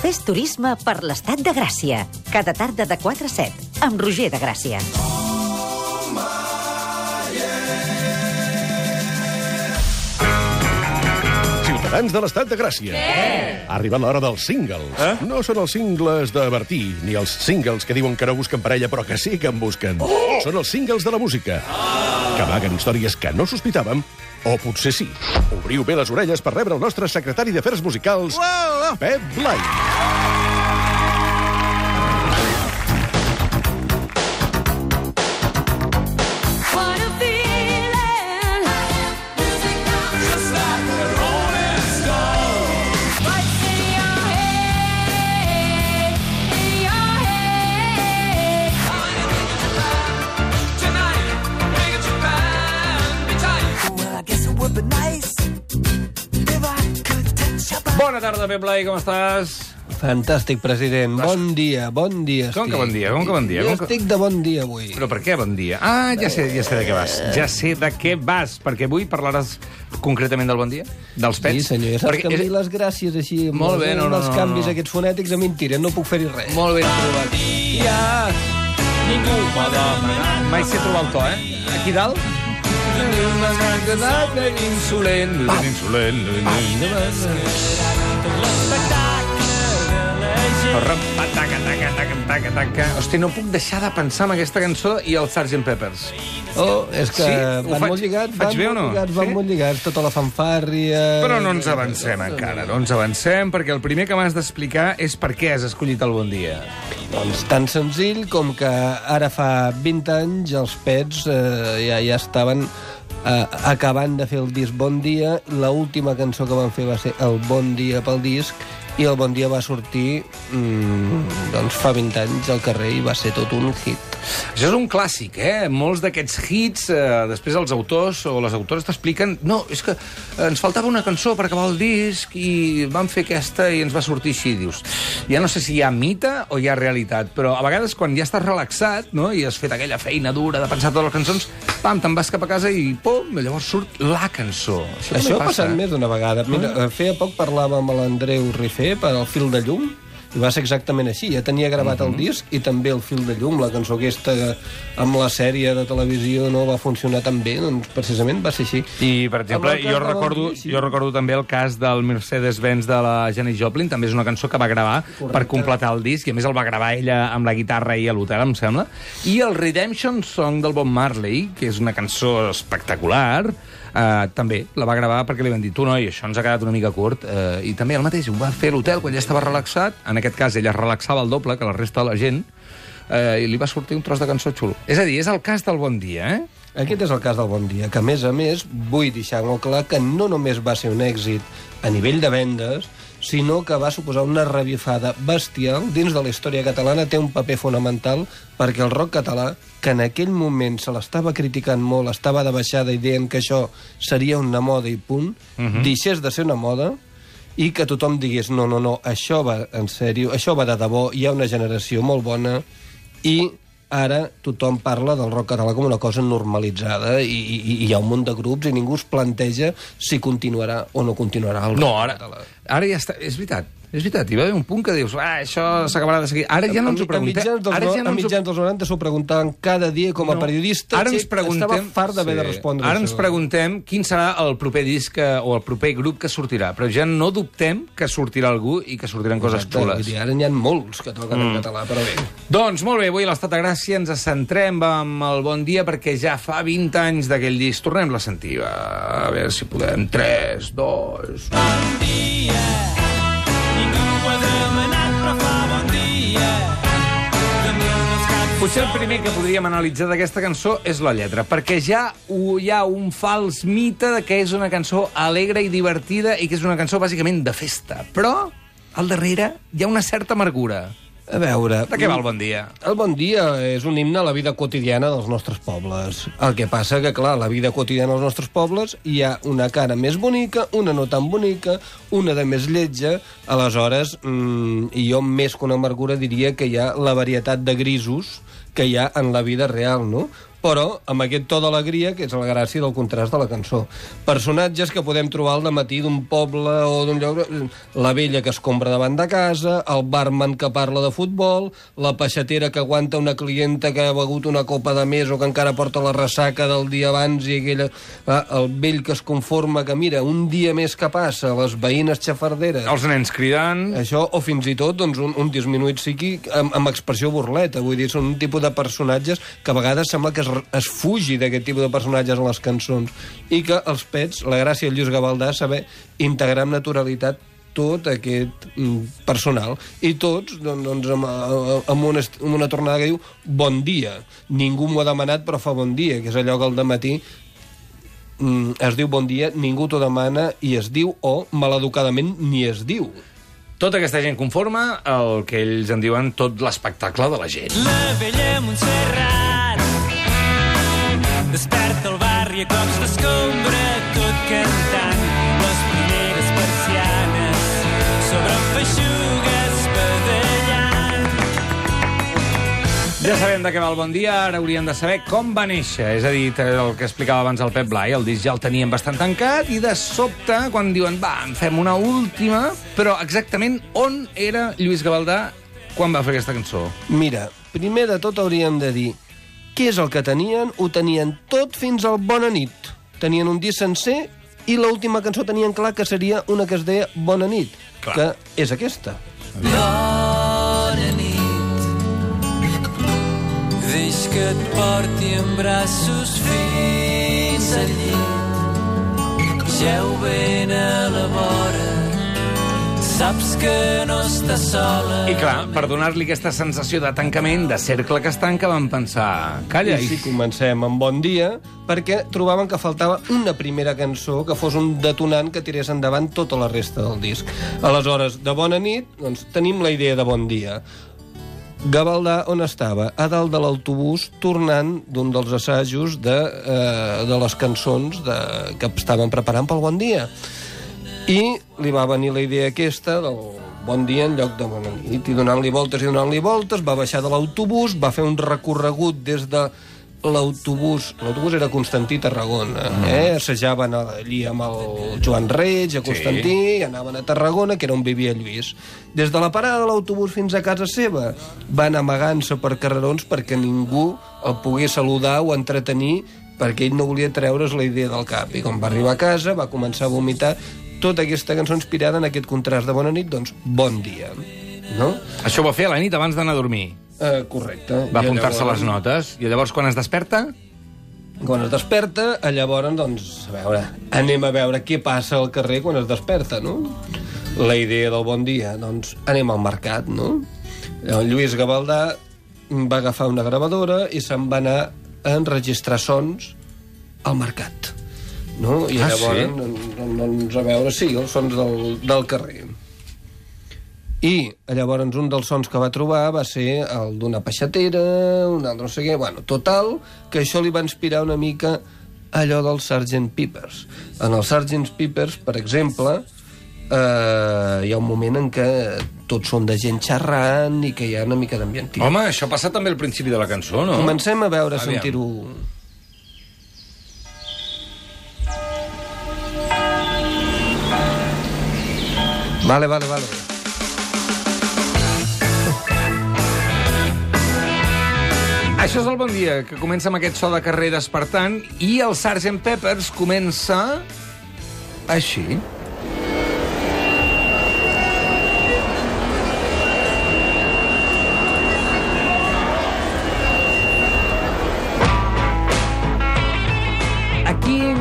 Fes turisme per l'estat de Gràcia. Cada tarda de 4 a 7, amb Roger de Gràcia. Ciutadans de l'estat de Gràcia. Ha arribat l'hora dels singles. Eh? No són els singles de Bertí, ni els singles que diuen que no busquen parella, però que sí que en busquen. Oh! Són els singles de la música, que amaguen històries que no sospitàvem, o potser sí. Obriu bé les orelles per rebre el nostre secretari d'Afers Musicals, Pep Blai. Bona tarda, Pep Blai, com estàs? Fantàstic, president. Bon dia, bon dia Com que bon dia, com que bon dia? Jo Com que- estic de bon dia avui. Però per què bon dia? Ah, ja sé, ja sé de què vas. Ja sé de què vas, perquè avui parlaràs concretament del bon dia? Dels pets? Sí, senyor, ja saps Perquè que a mi és- les gràcies així, Molt bé, no, amb no, els no, canvis no. aquests fonètics, a mi em tiren, no puc fer-hi res. Molt ben trobat. Ja, ningú m'ha demanat. Mai sé trobar el to, eh? Aquí dalt? Living Sulen, living Sulen, living Sulen. Hosti, no puc deixar de pensar en aquesta cançó i el Sgt. Peppers. Oh, és que Sí? Van faig- molt lligats, faig van bé no? lligats, van Sí? molt lligats, tota la fanfàrria... Però no ens avancem encara, no ens avancem, perquè el primer que m'has d'explicar és per què has escollit el Bon Dia. Doncs tan senzill com que ara fa 20 anys els pets eh, ja, ja estaven eh, acabant de fer el disc Bon Dia. L última cançó que van fer va ser el Bon Dia pel disc i el Bon Dia va sortir mm, doncs fa 20 anys al carrer i va ser tot un hit. Això és un clàssic, eh? Molts d'aquests hits, eh, després els autors o les autores t'expliquen no, és que ens faltava una cançó per acabar el disc i vam fer aquesta i ens va sortir així. Dius, ja no sé si hi ha mite o hi ha realitat, però a vegades quan ja estàs relaxat no? i has fet aquella feina dura de pensar totes les cançons, pam, te'n vas cap a casa i pum, llavors surt la cançó. Això, Això ha passat més d'una vegada. Mira, Ah. eh, feia poc parlàvem amb l'Andreu Rifé per al fil de llum, i va ser exactament així. Ja tenia gravat Mhm. el disc i també el fil de llum, la cançó aquesta amb la sèrie de televisió no va funcionar tan bé, doncs precisament va ser així. I, per exemple, jo recordo, jo recordo també el cas del Mercedes-Benz de la Janis Joplin, també és una cançó que va gravar per completar el disc, i a més el va gravar ella amb la guitarra i a l'hotel, em sembla. I el Redemption Song del Bob Marley, que és una cançó espectacular, eh, també la va gravar perquè li van dir tu, noi, això ens ha quedat una mica curt, eh, i també el mateix, ho va fer a l'hotel quan ja estava relaxat, en aquest cas ella es relaxava el doble que la resta de la gent, eh, i li va sortir un tros de cançó xulo. És a dir, és el cas del Bon Dia, eh? Aquest és el cas del Bon Dia, que a més a més vull deixar molt clar que no només va ser un èxit a nivell de vendes, sinó que va suposar una revifada bestial dins de la història catalana, té un paper fonamental perquè el rock català, que en aquell moment se l'estava criticant molt, estava de baixada i dient que això seria una moda i punt, uh -huh. deixés de ser una moda i que tothom digués no, no, no, això va en sèrio, això va de debò, hi ha una generació molt bona i ara tothom parla del rock català com una cosa normalitzada i, i, i hi ha un munt de grups i ningú es planteja si continuarà o no continuarà el No, rock ara, català. ara ja està... És veritat, és veritat. Hi va haver un punt que dius, ah, això s'acabarà de seguir. Ara ja no ens ho a preguntem. mitjans dels, Ara ja no a mitjans dels 90 s'ho preguntaven cada dia com a No. periodista. Ara ens preguntem... Estava fart d'haver de respondre Ara això. ens preguntem quin serà el proper disc que, o el proper grup que sortirà, però ja no dubtem que sortirà algú i que sortiran coses Exacte, xules. dir, ara n'hi ha molts que toquen en català, però bé. Doncs molt bé, avui a l'Estat de Gràcia ens centrem amb el Bon Dia perquè ja fa 20 anys d'aquell disc. Tornem-la a sentir, va. A veure si podem. 3, 2... Ningú Potser el primer que podríem analitzar d'aquesta cançó és la lletra, perquè ja hi ha un fals mite de que és una cançó alegre i divertida i que és una cançó bàsicament de festa. Però al darrere hi ha una certa amargura. A veure... De què va el Bon Dia? El bon dia és un himne a la vida quotidiana dels nostres pobles. El que passa que, clar, la vida quotidiana dels nostres pobles hi ha una cara més bonica, una no tan bonica, una de més lletja, aleshores, mm, i jo més que una amargura diria que hi ha la varietat de grisos que hi ha en la vida real, no? Però amb aquest to d'alegria, que és la gràcia del contrast de la cançó. Personatges que podem trobar al matí d'un poble o d'un lloc... La vella que es compra davant de casa, el barman que parla de futbol, la peixatera que aguanta una clienta que ha begut una copa de més o que encara porta la ressaca del dia abans i aquella... Ah, el vell que es conforma que, mira, un dia més que passa, les veïnes xafarderes... Els nens cridant... Això, o fins i tot doncs, un, un disminuït psíquic amb, amb expressió burleta. Vull dir, són un tipus de personatges que a vegades sembla que es, es fugi d'aquest tipus de personatges en les cançons. I que els pets, la gràcia del Lluís Gavaldà, és saber integrar amb naturalitat tot aquest mm, personal i tots doncs, doncs amb, amb, una, amb una tornada que diu bon dia, ningú m'ho ha demanat però fa bon dia, que és allò que al matí mm, es diu bon dia, ningú t'ho demana i es diu o maleducadament ni es diu Tota aquesta gent conforma el que ells en diuen tot l'espectacle de la gent. La vella Montserrat desperta el barri a cops d'escombra tot cantant les primeres persianes sobre feixugues badallant Ja sabem de què va el Bon Dia, ara hauríem de saber com va néixer. És a dir, el que explicava abans el Pep Blai, el disc ja el teníem bastant tancat i de sobte, quan diuen, va, en fem una última, però exactament on era Lluís Gavaldà quan va fer aquesta cançó? Mira, primer de tot hauríem de dir què és el que tenien? Ho tenien tot fins al Bona nit. Tenien un disc sencer i l'última cançó tenien clar que seria una que es deia Bona nit, Clar. que és aquesta. Bona nit Deix que et porti en braços fins al llit Geu ben a la vora Saps que no estàs sola I clar, per donar-li aquesta sensació de tancament, de cercle que es tanca, van pensar... Calla, I i sí, comencem amb Bon dia, perquè trobaven que faltava una primera cançó que fos un detonant que tirés endavant tota la resta del disc. Aleshores, de Bona nit, doncs, tenim la idea de Bon dia. Gavaldà on estava? A dalt de l'autobús, tornant d'un dels assajos de, eh, de les cançons de, que estaven preparant pel Bon dia. I li va venir la idea aquesta del bon dia en lloc de bona nit. I donant-li voltes i donant-li voltes, va baixar de l'autobús, va fer un recorregut des de l'autobús, l'autobús era Constantí Tarragona, mm. eh? assajaven allí amb el Joan Reig, a Constantí, sí. i anaven a Tarragona, que era on vivia Lluís. Des de la parada de l'autobús fins a casa seva, van amagant-se per carrerons perquè ningú el pogués saludar o entretenir perquè ell no volia treure's la idea del cap. I quan va arribar a casa va començar a vomitar tota aquesta cançó inspirada en aquest contrast de bona nit, doncs bon dia. No? això ho va fer a la nit abans d'anar a dormir. Uh, correcte. Va apuntar-se llavors- les notes. I llavors, quan es desperta... Quan es desperta, a llavors, doncs, a veure, anem a veure què passa al carrer quan es desperta, no? La idea del bon dia, doncs, anem al mercat, no? El Lluís Gavaldà va agafar una gravadora i se'n va anar a enregistrar sons al mercat. No? I Ah, llavors, sí? doncs, doncs, a veure, sí, els sons del, del carrer. I llavors un dels sons que va trobar va ser el d'una peixatera, un altre no sé què... Bueno, total, que això li va inspirar una mica allò del Sgt. Peppers. En el Sgt. Peppers, per exemple, eh, hi ha un moment en què tots són de gent xerrant i que hi ha una mica d'ambient. Home, això passa també al principi de la cançó, no? Comencem a veure, sentir-ho... Vale, vale, vale. Això és el bon dia, que comença amb aquest so de carrer despertant i el Sgt. Peppers comença així.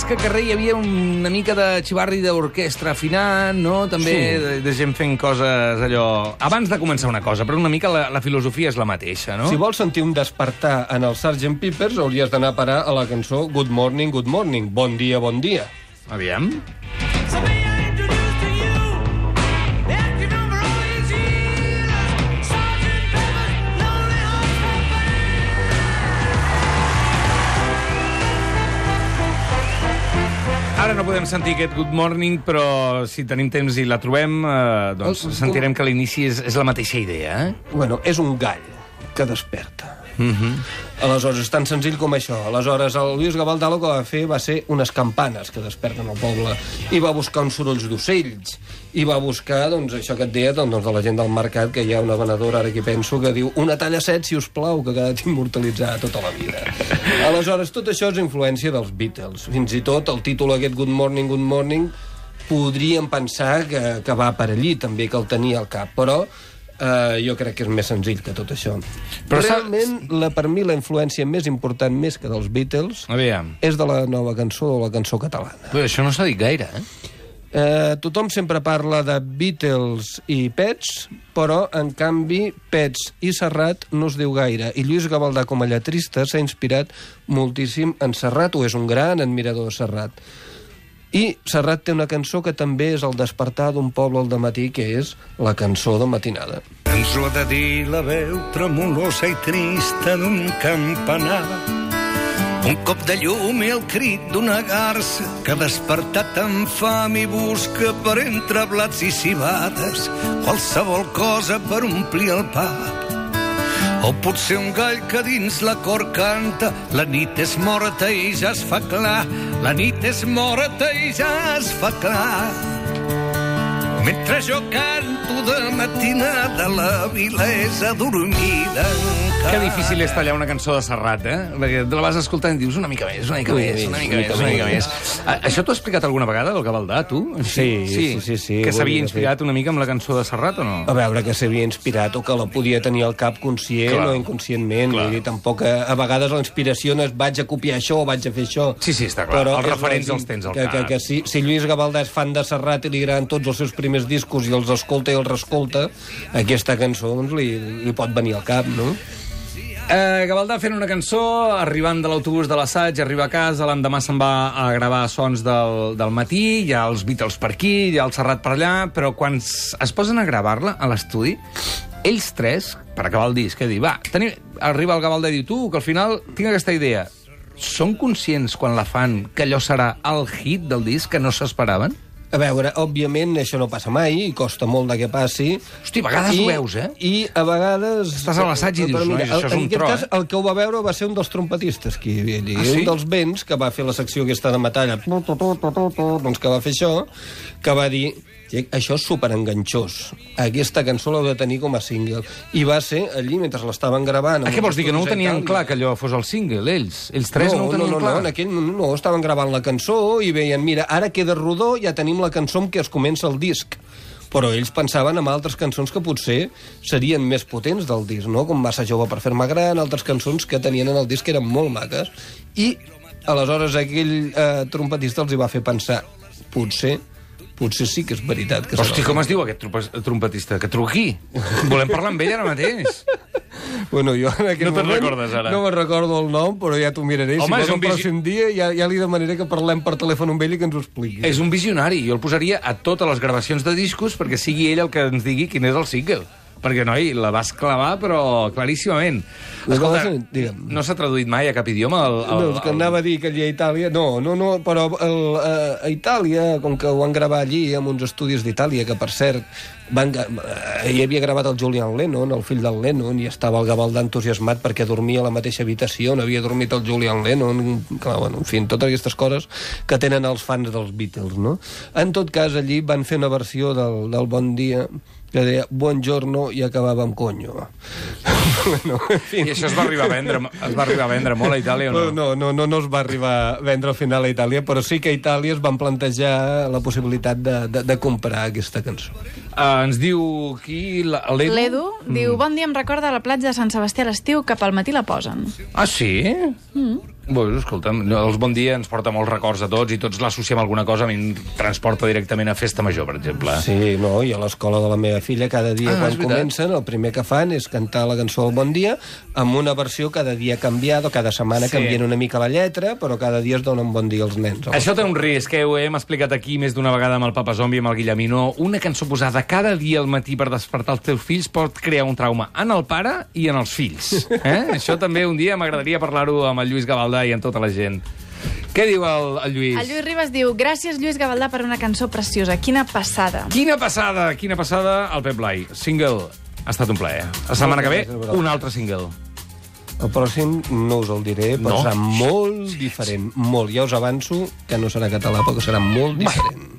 Més que carrer, hi havia una mica de xivarri d'orquestra afinant, no? També Sí. de, de gent fent coses allò... Abans de començar una cosa, però una mica la, la filosofia és la mateixa, no? Si vols sentir un despertar en el Sgt. Peppers, hauries d'anar a parar a la cançó Good Morning, Good Morning. Bon dia, bon dia. Aviam. So Ara no podem sentir aquest Good Morning, però si tenim temps i la trobem, eh, doncs sentirem que l'inici és, és la mateixa idea, eh? Bueno, és un gall que desperta. Aleshores, és tan senzill com això. Aleshores, el Lluís Gavaldà el que va fer va ser unes campanes que desperten el poble i va buscar uns sorolls d'ocells i va buscar, doncs, això que et deia doncs, de la gent del mercat, que hi ha una venedora ara que penso que diu una talla set, si us plau, que ha quedat immortalitzada tota la vida. Aleshores, tot això és influència dels Beatles. Fins i tot el títol aquest Good Morning, Good Morning podríem pensar que, que va per allí també, que el tenia al cap, però eh, jo crec que és més senzill que tot això. Però Realment, la, per mi, la influència més important, més que dels Beatles, Aviam. és de la nova cançó, de la cançó catalana. Però això no s'ha dit gaire, eh? Eh, tothom sempre parla de Beatles i Pets, però, en canvi, Pets i Serrat no es diu gaire. I Lluís Gavaldà, com a lletrista, s'ha inspirat moltíssim en Serrat, o és un gran admirador de Serrat. I Serrat té una cançó que també és el despertar d'un poble al matí, que és la cançó de matinada. Ens ho ha de dir la veu tremolosa i trista d'un campanar. Un cop de llum i el crit d'una garça que despertat amb fam i busca per entre blats i cibades qualsevol cosa per omplir el pap. O potser un gall que dins la cor canta La nit és morta i ja es fa clar La nit és morta i ja es fa clar. Mentre jo canto de matinada la vila és adormida Que difícil és tallar una cançó de Serrat, eh? Perquè te la vas escoltant i dius una mica més, una mica més, una mica més, una mica més. Això t'ho ha explicat alguna vegada, el Gavaldà, tu? Sí, sí, sí, sí. Que s'havia inspirat una mica amb la cançó de Serrat o no? A veure que s'havia inspirat o que la podia tenir al cap conscient Clar. o inconscientment. Clar. Vull dir, tampoc a, a vegades la inspiració no és vaig a copiar això o vaig a fer això. Sí, sí, està clar. Els és referents els tens al que, cap. Que, que si, si Lluís Gavaldà és fan de Serrat i li agraden tots els seus primers discos i els escolta i els reescolta, aquesta cançó doncs, li, li pot venir al cap, no? Eh, Gavaldà fent una cançó, arribant de l'autobús de l'assaig, arriba a casa, l'endemà se'n va a gravar sons del, del matí, hi ha els Beatles per aquí, hi ha el Serrat per allà, però quan es posen a gravar-la a l'estudi, ells tres, per acabar el disc, que dir, va, tenim... arriba el Gavaldà i diu, tu, que al final tinc aquesta idea. Són conscients, quan la fan, que allò serà el hit del disc que no s'esperaven? A veure, òbviament això no passa mai i costa molt de que passi. Hosti, a vegades ho veus, eh? I a vegades... Estàs a l'assaig i dius, Però "Nois, això és en un aquest tro, cas, eh?" el que ho va veure va ser un dels trompetistes que hi havia allí. Ah, sí? Un dels vents que va fer la secció aquesta de metalla, doncs que va fer això, que va dir "Che, això és superenganxós. Aquesta cançó l'heu de tenir com a single. I va ser allí, mentre l'estaven gravant... Ah, què vols dir, que no ho tenien clar, que allò fos el single, ells? Ells tres no, ho tenien no, clar? No, en aquell no, no, estaven gravant la cançó i veien, mira, ara queda rodó, ja tenim la cançó amb què es comença el disc. Però ells pensaven en altres cançons que potser serien més potents del disc, no? Com Massa jove per fer-me gran, altres cançons que tenien en el disc que eren molt maques. I aleshores aquell eh, trompetista els hi va fer pensar, potser potser sí que és veritat que Hosti, com es diu aquest trompe- trompetista? Que truqui. Volem parlar amb ell ara mateix. Bueno, jo en aquell No te'n moment recordes, ara? No me'n recordo el nom, però ja t'ho miraré. Home, si és un un visi- pròxim dia ja, ja li demanaré que parlem per telèfon amb ell i que ens ho expliqui. És un visionari. Jo el posaria a totes les gravacions de discos perquè sigui ell el que ens digui quin és el single. Perquè, noi, la vas clavar, però claríssimament. La Escolta, digue'm. no s'ha traduït mai a cap idioma? El, el, No, és que anava a dir que allà a Itàlia... No, no, no, però el, a, a Itàlia, com que ho van gravar allí, amb uns estudis d'Itàlia, que, per cert, van, eh, hi havia gravat el Julian Lennon, el fill del Lennon, i estava el Gavaldà entusiasmat perquè dormia a la mateixa habitació, on havia dormit el Julian Lennon, clar, bueno, en fi, totes aquestes coses que tenen els fans dels Beatles, no? En tot cas, allí van fer una versió del, del Bon Dia que deia Buongiorno i acabava amb conyo. bueno, en fi. I això es va arribar a vendre, es va arribar a vendre molt a Itàlia o no? No, no, no, no es va arribar a vendre al final a Itàlia, però sí que a Itàlia es van plantejar la possibilitat de, de, de comprar aquesta cançó. Uh, ens diu qui? L'Edu? L'Edu diu, bon dia, em recorda la platja de Sant Sebastià a l'estiu, cap al matí la posen. Ah, sí? Mm. Bueno, escolta'm, els Bon Dia ens porta molts records a tots i tots l'associem a alguna cosa, a mi em transporta directament a Festa Major, per exemple. Sí, no, i a l'escola de la meva filla cada dia Ah, quan comencen el primer que fan és cantar la cançó del Bon Dia amb una versió cada dia canviada, cada setmana Sí. canvien una mica la lletra, però cada dia es donen bon dia als nens. Això té un risc, eh? ho hem explicat aquí més d'una vegada amb el Papa Zombi i amb el Guillemino. Una cançó posada cada dia al matí per despertar els teus fills pot crear un trauma en el pare i en els fills. Eh? Això també un dia m'agradaria parlar-ho amb el Lluís Gavaldà i amb tota la gent. Què diu el, el Lluís? El Lluís Ribas diu, gràcies Lluís Gavaldà per una cançó preciosa. Quina passada. Quina passada, quina passada, el Pep Blai. Single, ha estat un plaer. La setmana que ve, un altre single. El pròxim no us el diré, però No? serà molt diferent. Molt. Ja us avanço que no serà català, però que serà molt diferent.